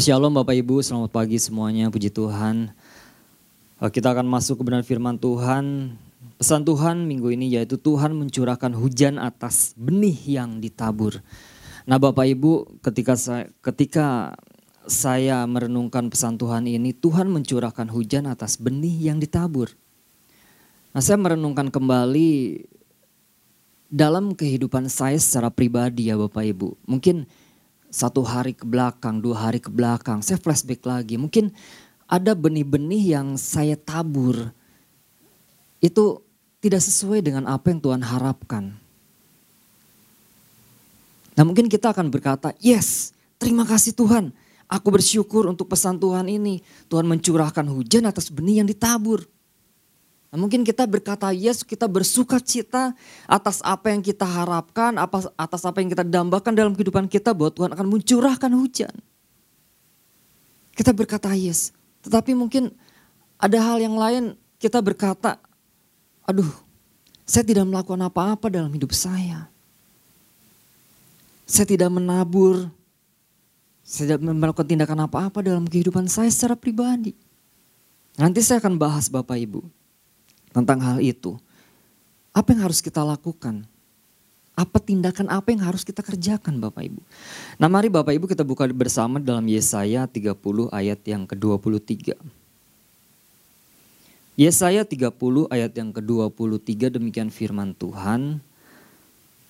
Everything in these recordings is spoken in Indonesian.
Shalom Bapak Ibu, selamat pagi semuanya, puji Tuhan. Eh, Kita akan masuk ke benar firman Tuhan. Pesan Tuhan minggu ini yaitu Tuhan mencurahkan hujan atas benih yang ditabur. Nah Bapak Ibu, ketika saya, ketika saya merenungkan pesan Tuhan ini, Tuhan mencurahkan hujan atas benih yang ditabur. Nah saya merenungkan kembali dalam kehidupan saya secara pribadi ya Bapak Ibu. Mungkin satu hari ke belakang, dua hari ke belakang, saya flashback lagi. Mungkin ada benih-benih yang saya tabur. Itu tidak sesuai dengan apa yang Tuhan harapkan. Nah mungkin kita akan berkata, yes terima kasih Tuhan. Aku bersyukur untuk pesan Tuhan ini. Tuhan mencurahkan hujan atas benih yang ditabur. Nah, mungkin kita berkata yes, kita bersuka cita atas apa yang kita harapkan, atas apa yang kita dambakan dalam kehidupan kita bahwa Tuhan akan mencurahkan hujan. Kita berkata yes, tetapi mungkin ada hal yang lain kita berkata, aduh saya tidak melakukan apa-apa dalam hidup saya. Saya tidak menabur, saya tidak melakukan tindakan apa-apa dalam kehidupan saya secara pribadi. Nanti saya akan bahas Bapak Ibu tentang hal itu. Apa yang harus kita lakukan? Apa tindakan apa yang harus kita kerjakan Bapak Ibu? Nah mari Bapak Ibu kita buka bersama dalam Yesaya 30 ayat yang ke-23. Yesaya 30 ayat yang ke-23 demikian firman Tuhan.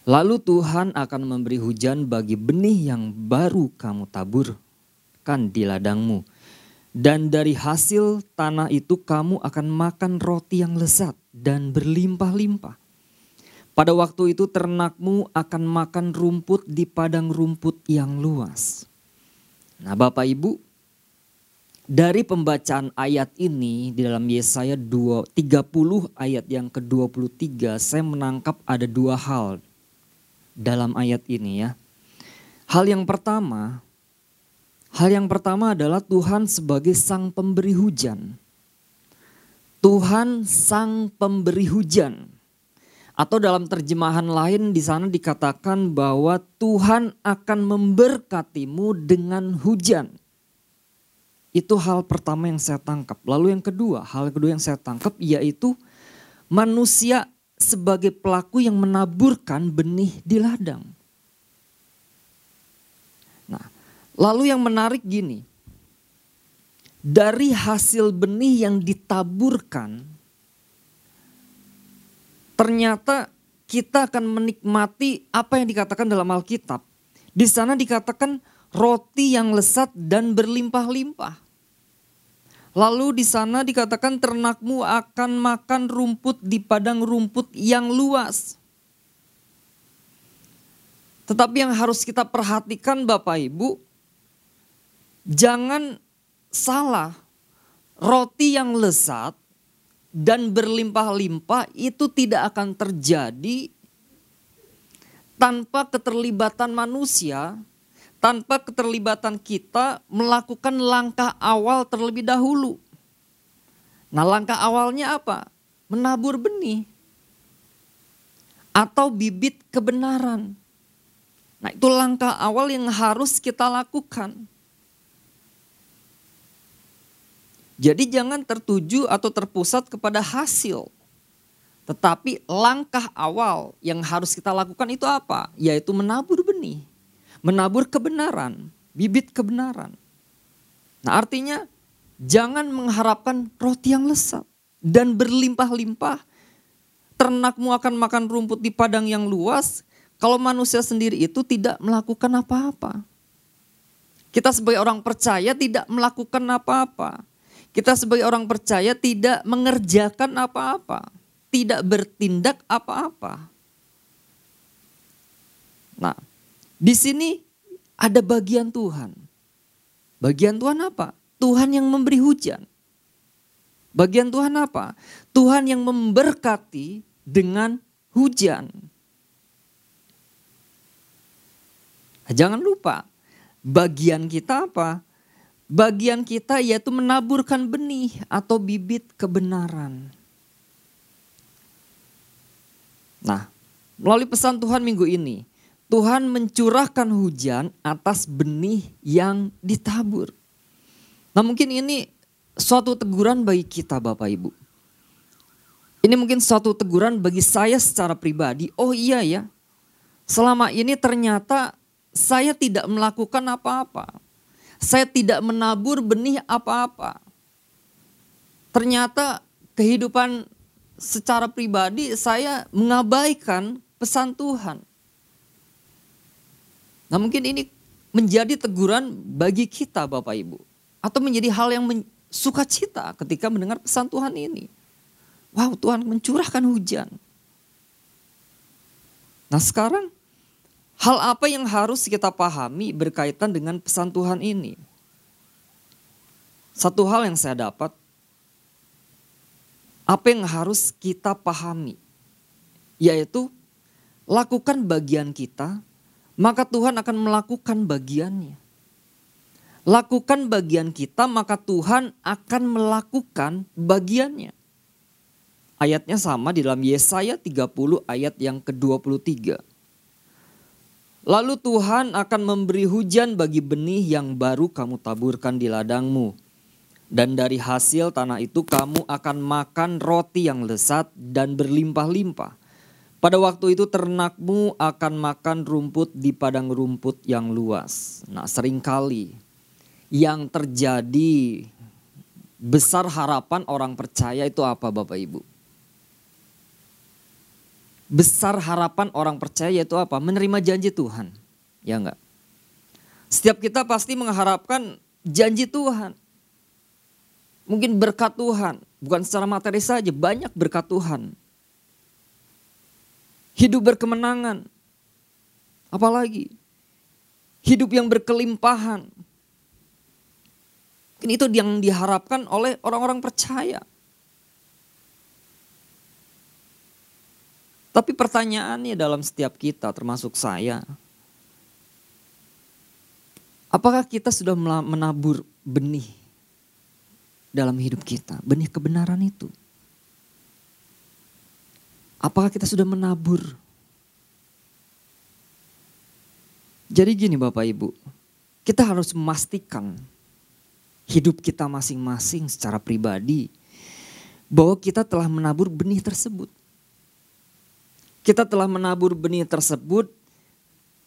Lalu Tuhan akan memberi hujan bagi benih yang baru kamu taburkan di ladangmu dan dari hasil tanah itu kamu akan makan roti yang lezat dan berlimpah-limpah. Pada waktu itu ternakmu akan makan rumput di padang rumput yang luas. Nah Bapak Ibu, dari pembacaan ayat ini di dalam Yesaya 2, 30 ayat yang ke-23 saya menangkap ada dua hal dalam ayat ini ya. Hal yang pertama, Hal yang pertama adalah Tuhan sebagai sang pemberi hujan. Tuhan sang pemberi hujan. Atau dalam terjemahan lain di sana dikatakan bahwa Tuhan akan memberkatimu dengan hujan. Itu hal pertama yang saya tangkap. Lalu yang kedua, hal kedua yang saya tangkap yaitu manusia sebagai pelaku yang menaburkan benih di ladang. Nah, Lalu yang menarik gini, dari hasil benih yang ditaburkan, ternyata kita akan menikmati apa yang dikatakan dalam Alkitab. Di sana dikatakan roti yang lesat dan berlimpah-limpah. Lalu di sana dikatakan ternakmu akan makan rumput di padang rumput yang luas. Tetapi yang harus kita perhatikan Bapak Ibu, Jangan salah, roti yang lezat dan berlimpah-limpah itu tidak akan terjadi tanpa keterlibatan manusia, tanpa keterlibatan kita melakukan langkah awal terlebih dahulu. Nah, langkah awalnya apa? Menabur benih atau bibit kebenaran. Nah, itu langkah awal yang harus kita lakukan. Jadi jangan tertuju atau terpusat kepada hasil. Tetapi langkah awal yang harus kita lakukan itu apa? Yaitu menabur benih. Menabur kebenaran, bibit kebenaran. Nah artinya jangan mengharapkan roti yang lesat dan berlimpah-limpah. Ternakmu akan makan rumput di padang yang luas. Kalau manusia sendiri itu tidak melakukan apa-apa. Kita sebagai orang percaya tidak melakukan apa-apa. Kita sebagai orang percaya tidak mengerjakan apa-apa, tidak bertindak apa-apa. Nah, di sini ada bagian Tuhan. Bagian Tuhan apa? Tuhan yang memberi hujan. Bagian Tuhan apa? Tuhan yang memberkati dengan hujan. Jangan lupa, bagian kita apa? Bagian kita yaitu menaburkan benih atau bibit kebenaran. Nah, melalui pesan Tuhan minggu ini, Tuhan mencurahkan hujan atas benih yang ditabur. Nah mungkin ini suatu teguran bagi kita Bapak Ibu. Ini mungkin suatu teguran bagi saya secara pribadi. Oh iya ya, selama ini ternyata saya tidak melakukan apa-apa. Saya tidak menabur benih apa-apa. Ternyata kehidupan secara pribadi saya mengabaikan pesan Tuhan. Nah mungkin ini menjadi teguran bagi kita Bapak Ibu. Atau menjadi hal yang sukacita ketika mendengar pesan Tuhan ini. Wow Tuhan mencurahkan hujan. Nah sekarang hal apa yang harus kita pahami berkaitan dengan pesan Tuhan ini? Satu hal yang saya dapat, apa yang harus kita pahami? Yaitu lakukan bagian kita maka Tuhan akan melakukan bagiannya. Lakukan bagian kita, maka Tuhan akan melakukan bagiannya. Ayatnya sama di dalam Yesaya 30 ayat yang ke-23. Lalu Tuhan akan memberi hujan bagi benih yang baru kamu taburkan di ladangmu. Dan dari hasil tanah itu kamu akan makan roti yang lezat dan berlimpah-limpah. Pada waktu itu ternakmu akan makan rumput di padang rumput yang luas. Nah sering kali yang terjadi besar harapan orang percaya itu apa Bapak Ibu? Besar harapan orang percaya itu apa? Menerima janji Tuhan. Ya enggak? Setiap kita pasti mengharapkan janji Tuhan. Mungkin berkat Tuhan. Bukan secara materi saja, banyak berkat Tuhan hidup berkemenangan. Apalagi hidup yang berkelimpahan. Ini itu yang diharapkan oleh orang-orang percaya. Tapi pertanyaannya dalam setiap kita termasuk saya. Apakah kita sudah menabur benih dalam hidup kita? Benih kebenaran itu. Apakah kita sudah menabur? Jadi gini Bapak Ibu, kita harus memastikan hidup kita masing-masing secara pribadi bahwa kita telah menabur benih tersebut. Kita telah menabur benih tersebut,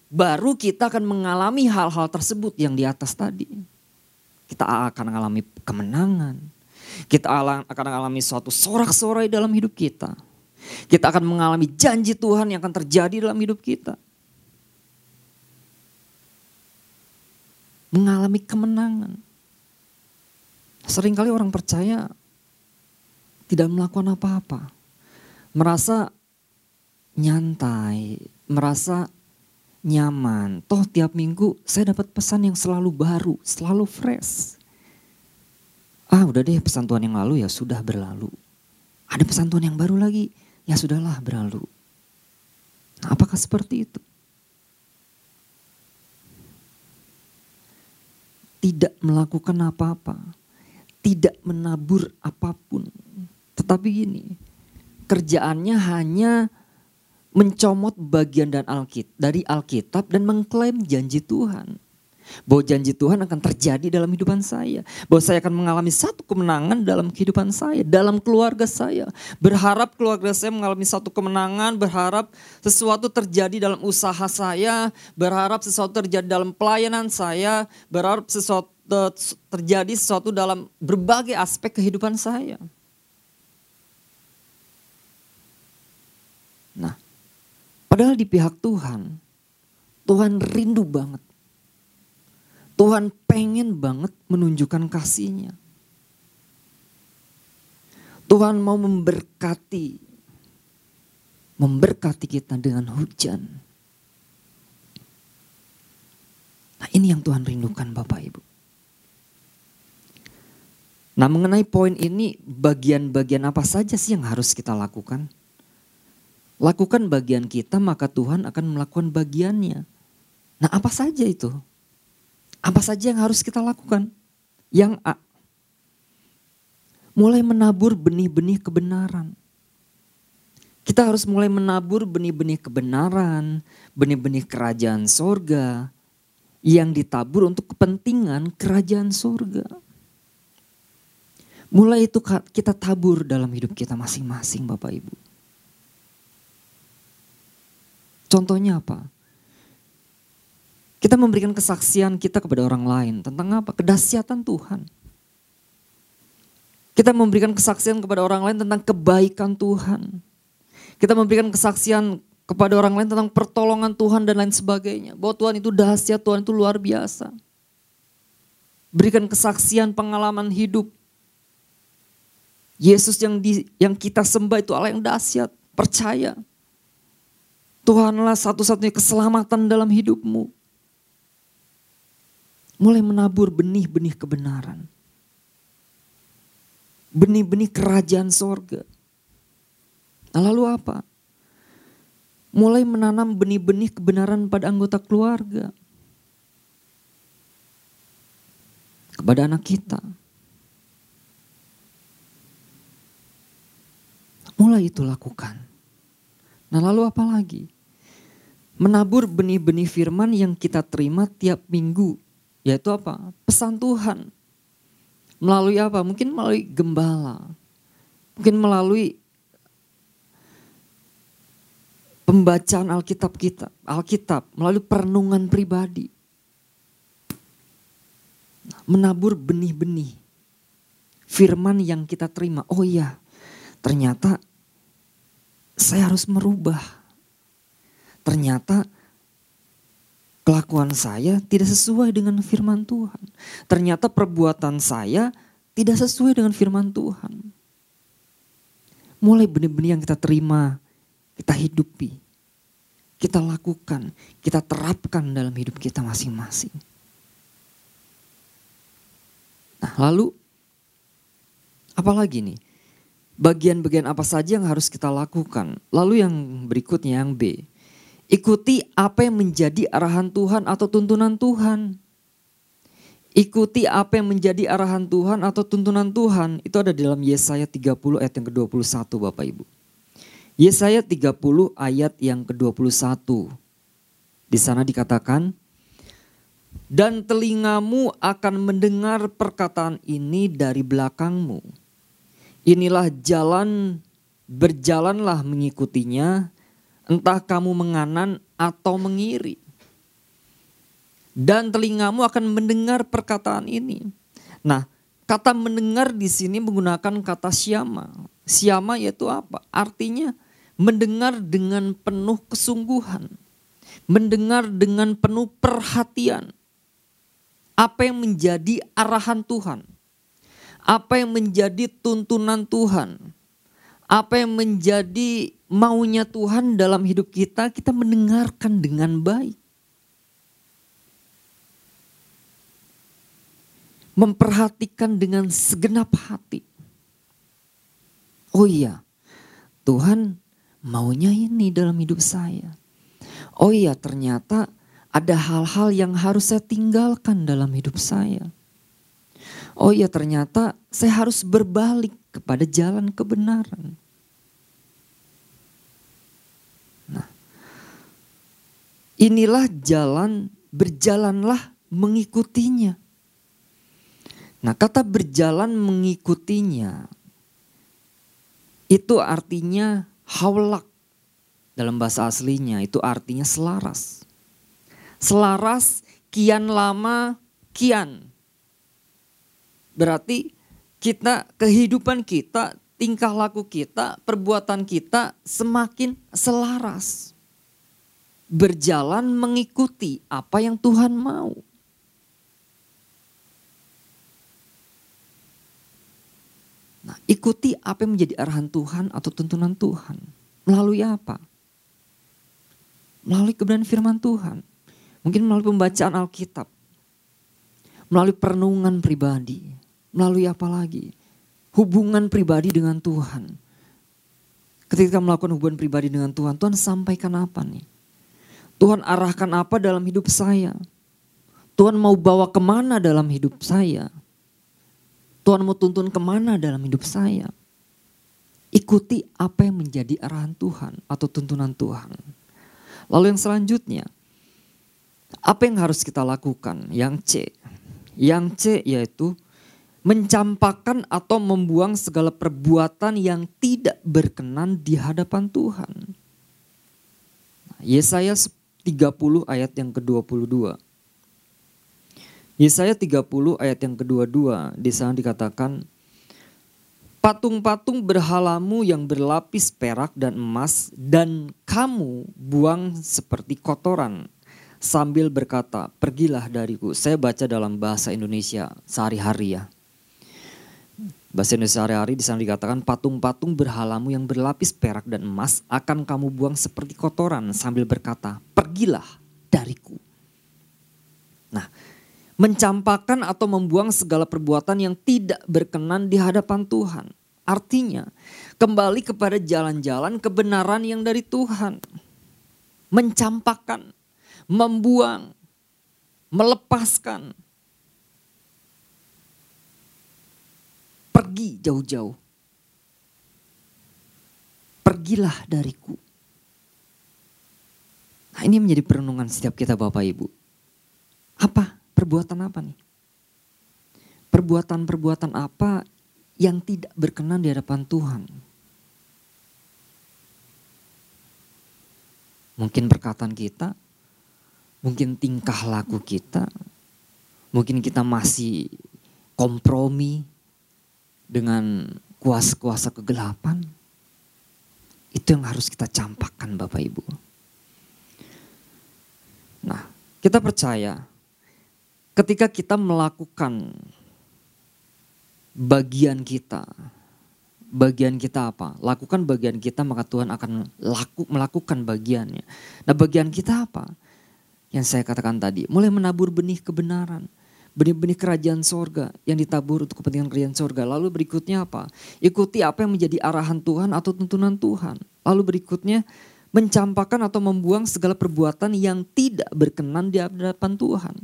baru kita akan mengalami hal-hal tersebut yang di atas tadi. Kita akan mengalami kemenangan, kita akan mengalami suatu sorak-sorai dalam hidup kita kita akan mengalami janji Tuhan yang akan terjadi dalam hidup kita. Mengalami kemenangan. Seringkali orang percaya tidak melakukan apa-apa. Merasa nyantai, merasa nyaman. Toh tiap minggu saya dapat pesan yang selalu baru, selalu fresh. Ah udah deh pesan Tuhan yang lalu ya sudah berlalu. Ada pesan Tuhan yang baru lagi ya sudahlah berlalu. Nah, apakah seperti itu? Tidak melakukan apa-apa, tidak menabur apa pun. Tetapi gini, kerjaannya hanya mencomot bagian dan Alkit dari Alkitab dan mengklaim janji Tuhan. Bahwa janji Tuhan akan terjadi dalam kehidupan saya. Bahwa saya akan mengalami satu kemenangan dalam kehidupan saya, dalam keluarga saya. Berharap keluarga saya mengalami satu kemenangan, berharap sesuatu terjadi dalam usaha saya, berharap sesuatu terjadi dalam pelayanan saya, berharap sesuatu terjadi sesuatu dalam berbagai aspek kehidupan saya. Padahal di pihak Tuhan, Tuhan rindu banget Tuhan pengen banget menunjukkan kasihnya. Tuhan mau memberkati, memberkati kita dengan hujan. Nah ini yang Tuhan rindukan Bapak Ibu. Nah mengenai poin ini bagian-bagian apa saja sih yang harus kita lakukan? Lakukan bagian kita, maka Tuhan akan melakukan bagiannya. Nah, apa saja itu? Apa saja yang harus kita lakukan? Yang A, mulai menabur benih-benih kebenaran. Kita harus mulai menabur benih-benih kebenaran, benih-benih kerajaan sorga yang ditabur untuk kepentingan kerajaan sorga. Mulai itu kita tabur dalam hidup kita masing-masing Bapak Ibu. Contohnya apa? Kita memberikan kesaksian kita kepada orang lain tentang apa? Kedahsyatan Tuhan. Kita memberikan kesaksian kepada orang lain tentang kebaikan Tuhan. Kita memberikan kesaksian kepada orang lain tentang pertolongan Tuhan dan lain sebagainya. Bahwa Tuhan itu dahsyat, Tuhan itu luar biasa. Berikan kesaksian pengalaman hidup. Yesus yang di, yang kita sembah itu Allah yang dahsyat. Percaya. Tuhanlah satu-satunya keselamatan dalam hidupmu. Mulai menabur benih-benih kebenaran. Benih-benih kerajaan sorga. Nah, lalu apa? Mulai menanam benih-benih kebenaran pada anggota keluarga. Kepada anak kita. Mulai itu lakukan. Nah lalu apa lagi? menabur benih-benih firman yang kita terima tiap minggu. Yaitu apa? Pesan Tuhan. Melalui apa? Mungkin melalui gembala. Mungkin melalui pembacaan Alkitab kita, Alkitab melalui perenungan pribadi. Menabur benih-benih firman yang kita terima. Oh iya, ternyata saya harus merubah ternyata kelakuan saya tidak hmm. sesuai dengan firman Tuhan. Ternyata perbuatan saya tidak sesuai dengan firman Tuhan. Mulai benih-benih yang kita terima, kita hidupi, kita lakukan, kita terapkan dalam hidup kita masing-masing. Nah, lalu apalagi nih? Bagian-bagian apa saja yang harus kita lakukan? Lalu yang berikutnya yang B, Ikuti apa yang menjadi arahan Tuhan atau tuntunan Tuhan. Ikuti apa yang menjadi arahan Tuhan atau tuntunan Tuhan. Itu ada dalam Yesaya 30 ayat yang ke-21 Bapak Ibu. Yesaya 30 ayat yang ke-21. Di sana dikatakan, dan telingamu akan mendengar perkataan ini dari belakangmu. Inilah jalan, berjalanlah mengikutinya entah kamu menganan atau mengiri. Dan telingamu akan mendengar perkataan ini. Nah, kata mendengar di sini menggunakan kata siama. Siama yaitu apa? Artinya mendengar dengan penuh kesungguhan. Mendengar dengan penuh perhatian. Apa yang menjadi arahan Tuhan? Apa yang menjadi tuntunan Tuhan? Apa yang menjadi maunya Tuhan dalam hidup kita, kita mendengarkan dengan baik. Memperhatikan dengan segenap hati. Oh iya, Tuhan maunya ini dalam hidup saya. Oh iya, ternyata ada hal-hal yang harus saya tinggalkan dalam hidup saya. Oh iya, ternyata saya harus berbalik kepada jalan kebenaran. Inilah jalan, berjalanlah mengikutinya. Nah, kata berjalan mengikutinya itu artinya haulak. Dalam bahasa aslinya itu artinya selaras. Selaras kian lama kian. Berarti kita kehidupan kita, tingkah laku kita, perbuatan kita semakin selaras berjalan mengikuti apa yang Tuhan mau. Nah, ikuti apa yang menjadi arahan Tuhan atau tuntunan Tuhan. Melalui apa? Melalui kebenaran firman Tuhan. Mungkin melalui pembacaan Alkitab. Melalui perenungan pribadi. Melalui apa lagi? Hubungan pribadi dengan Tuhan. Ketika melakukan hubungan pribadi dengan Tuhan, Tuhan sampaikan apa nih? Tuhan arahkan apa dalam hidup saya? Tuhan mau bawa ke mana dalam hidup saya? Tuhan mau tuntun ke mana dalam hidup saya? Ikuti apa yang menjadi arahan Tuhan atau tuntunan Tuhan. Lalu yang selanjutnya, apa yang harus kita lakukan? Yang C. Yang C yaitu mencampakkan atau membuang segala perbuatan yang tidak berkenan di hadapan Tuhan. Nah, Yesaya 30 ayat yang ke-22. Yesaya 30 ayat yang kedua-dua di sana dikatakan patung-patung berhalamu yang berlapis perak dan emas dan kamu buang seperti kotoran sambil berkata pergilah dariku. Saya baca dalam bahasa Indonesia sehari-hari ya. Bahasa Indonesia sehari-hari di sana dikatakan patung-patung berhalamu yang berlapis perak dan emas akan kamu buang seperti kotoran sambil berkata pergilah dariku. Nah, mencampakkan atau membuang segala perbuatan yang tidak berkenan di hadapan Tuhan. Artinya, kembali kepada jalan-jalan kebenaran yang dari Tuhan. Mencampakkan, membuang, melepaskan. Pergi jauh-jauh. Pergilah dariku. Nah ini menjadi perenungan setiap kita Bapak Ibu. Apa? Perbuatan apa nih? Perbuatan-perbuatan apa yang tidak berkenan di hadapan Tuhan? Mungkin perkataan kita, mungkin tingkah laku kita, mungkin kita masih kompromi dengan kuasa-kuasa kegelapan. Itu yang harus kita campakkan Bapak Ibu. Nah, kita percaya ketika kita melakukan bagian kita, bagian kita apa? Lakukan bagian kita maka Tuhan akan laku, melakukan bagiannya. Nah bagian kita apa? Yang saya katakan tadi, mulai menabur benih kebenaran. Benih-benih kerajaan sorga yang ditabur untuk kepentingan kerajaan sorga. Lalu berikutnya apa? Ikuti apa yang menjadi arahan Tuhan atau tuntunan Tuhan. Lalu berikutnya mencampakkan atau membuang segala perbuatan yang tidak berkenan di hadapan Tuhan.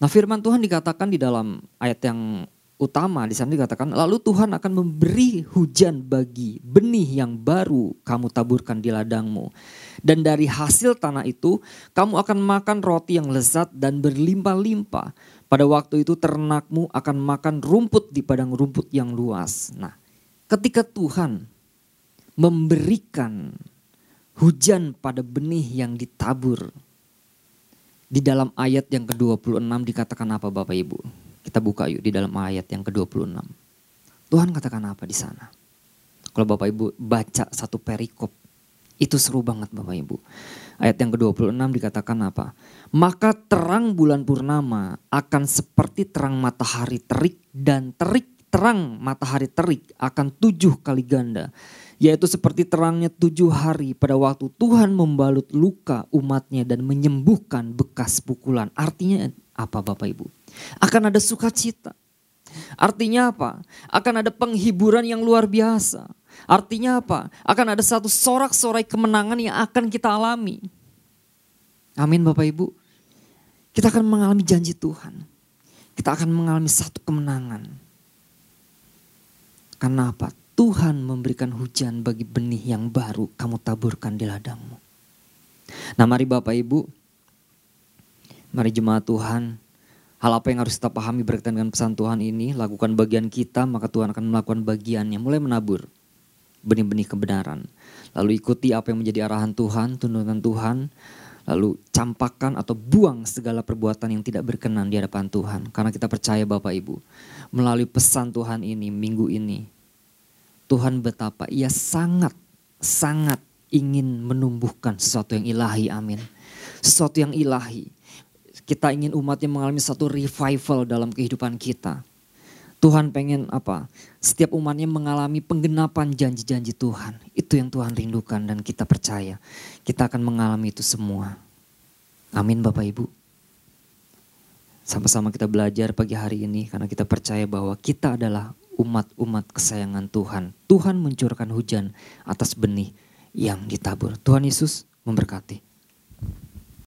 Nah firman Tuhan dikatakan di dalam ayat yang utama di sana dikatakan lalu Tuhan akan memberi hujan bagi benih yang baru kamu taburkan di ladangmu. Dan dari hasil tanah itu kamu akan makan roti yang lezat dan berlimpah-limpah. Pada waktu itu ternakmu akan makan rumput di padang rumput yang luas. Nah ketika Tuhan memberikan hujan pada benih yang ditabur di dalam ayat yang ke-26 dikatakan apa Bapak Ibu? Kita buka yuk di dalam ayat yang ke-26. Tuhan katakan apa di sana? Kalau Bapak Ibu baca satu perikop, itu seru banget Bapak Ibu. Ayat yang ke-26 dikatakan apa? Maka terang bulan purnama akan seperti terang matahari terik dan terik terang matahari terik akan tujuh kali ganda yaitu seperti terangnya tujuh hari pada waktu Tuhan membalut luka umatnya dan menyembuhkan bekas pukulan. Artinya apa Bapak Ibu? Akan ada sukacita. Artinya apa? Akan ada penghiburan yang luar biasa. Artinya apa? Akan ada satu sorak-sorai kemenangan yang akan kita alami. Amin Bapak Ibu. Kita akan mengalami janji Tuhan. Kita akan mengalami satu kemenangan. Karena apa? Tuhan memberikan hujan bagi benih yang baru kamu taburkan di ladangmu. Nah mari Bapak Ibu, mari jemaat Tuhan, hal apa yang harus kita pahami berkaitan dengan pesan Tuhan ini, lakukan bagian kita maka Tuhan akan melakukan bagiannya, mulai menabur benih-benih kebenaran. Lalu ikuti apa yang menjadi arahan Tuhan, tuntunan Tuhan, lalu campakkan atau buang segala perbuatan yang tidak berkenan di hadapan Tuhan. Karena kita percaya Bapak Ibu, melalui pesan Tuhan ini, minggu ini, Tuhan betapa ia sangat, sangat ingin menumbuhkan sesuatu yang ilahi, amin. Sesuatu yang ilahi. Kita ingin umatnya mengalami satu revival dalam kehidupan kita. Tuhan pengen apa? Setiap umatnya mengalami penggenapan janji-janji Tuhan. Itu yang Tuhan rindukan dan kita percaya. Kita akan mengalami itu semua. Amin Bapak Ibu. Sama-sama kita belajar pagi hari ini karena kita percaya bahwa kita adalah umat-umat kesayangan Tuhan. Tuhan mencurahkan hujan atas benih yang ditabur. Tuhan Yesus memberkati.